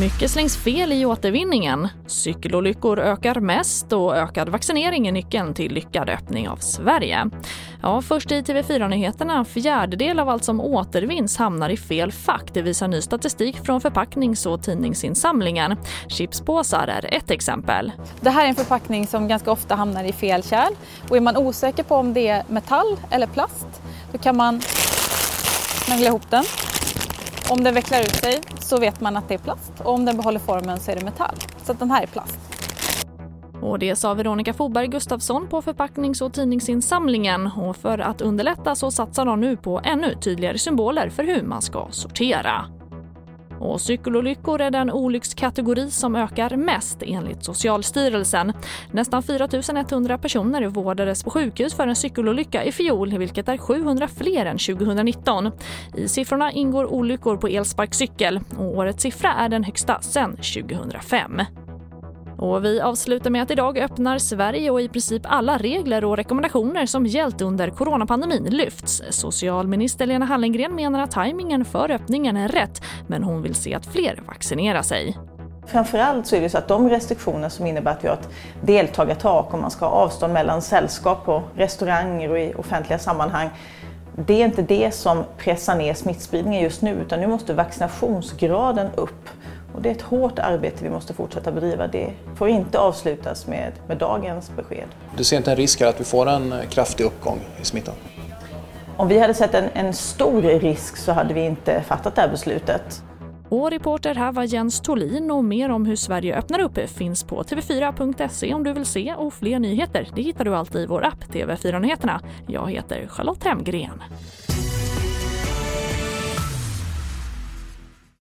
Mycket slängs fel i återvinningen. Cykelolyckor ökar mest och ökad vaccinering är nyckeln till lyckad öppning av Sverige. Ja, först i TV4-nyheterna. En fjärdedel av allt som återvinns hamnar i fel fack. Det visar ny statistik från förpacknings och tidningsinsamlingen. Chipspåsar är ett exempel. Det här är en förpackning som ganska ofta hamnar i fel kärl. Och är man osäker på om det är metall eller plast då kan man snagla ihop den om den vecklar ut sig så vet man att det är plast och om den behåller formen så är det metall. Så att den här är plast. Och det sa Veronica Foberg Gustafsson på förpacknings och tidningsinsamlingen. Och för att underlätta så satsar de nu på ännu tydligare symboler för hur man ska sortera. Och cykelolyckor är den olyckskategori som ökar mest enligt Socialstyrelsen. Nästan 4 100 personer vårdades på sjukhus för en cykelolycka i fjol, vilket är 700 fler än 2019. I siffrorna ingår olyckor på elsparkcykel och årets siffra är den högsta sedan 2005. Och vi avslutar med att idag öppnar Sverige och i princip alla regler och rekommendationer som gällt under coronapandemin lyfts. Socialminister Lena Hallengren menar att tajmingen för öppningen är rätt men hon vill se att fler vaccinerar sig. Framförallt så är det så att de restriktioner som innebär att vi har ett deltagartak och man ska ha avstånd mellan sällskap på restauranger och i offentliga sammanhang det är inte det som pressar ner smittspridningen just nu utan nu måste vaccinationsgraden upp. Och det är ett hårt arbete vi måste fortsätta bedriva. Det får inte avslutas med, med dagens besked. Du ser inte en risk att vi får en kraftig uppgång i smittan? Om vi hade sett en, en stor risk så hade vi inte fattat det här beslutet. Och reporter här var Jens Tolin och mer om hur Sverige öppnar upp finns på tv4.se om du vill se och fler nyheter det hittar du alltid i vår app TV4 Nyheterna. Jag heter Charlotte Hemgren.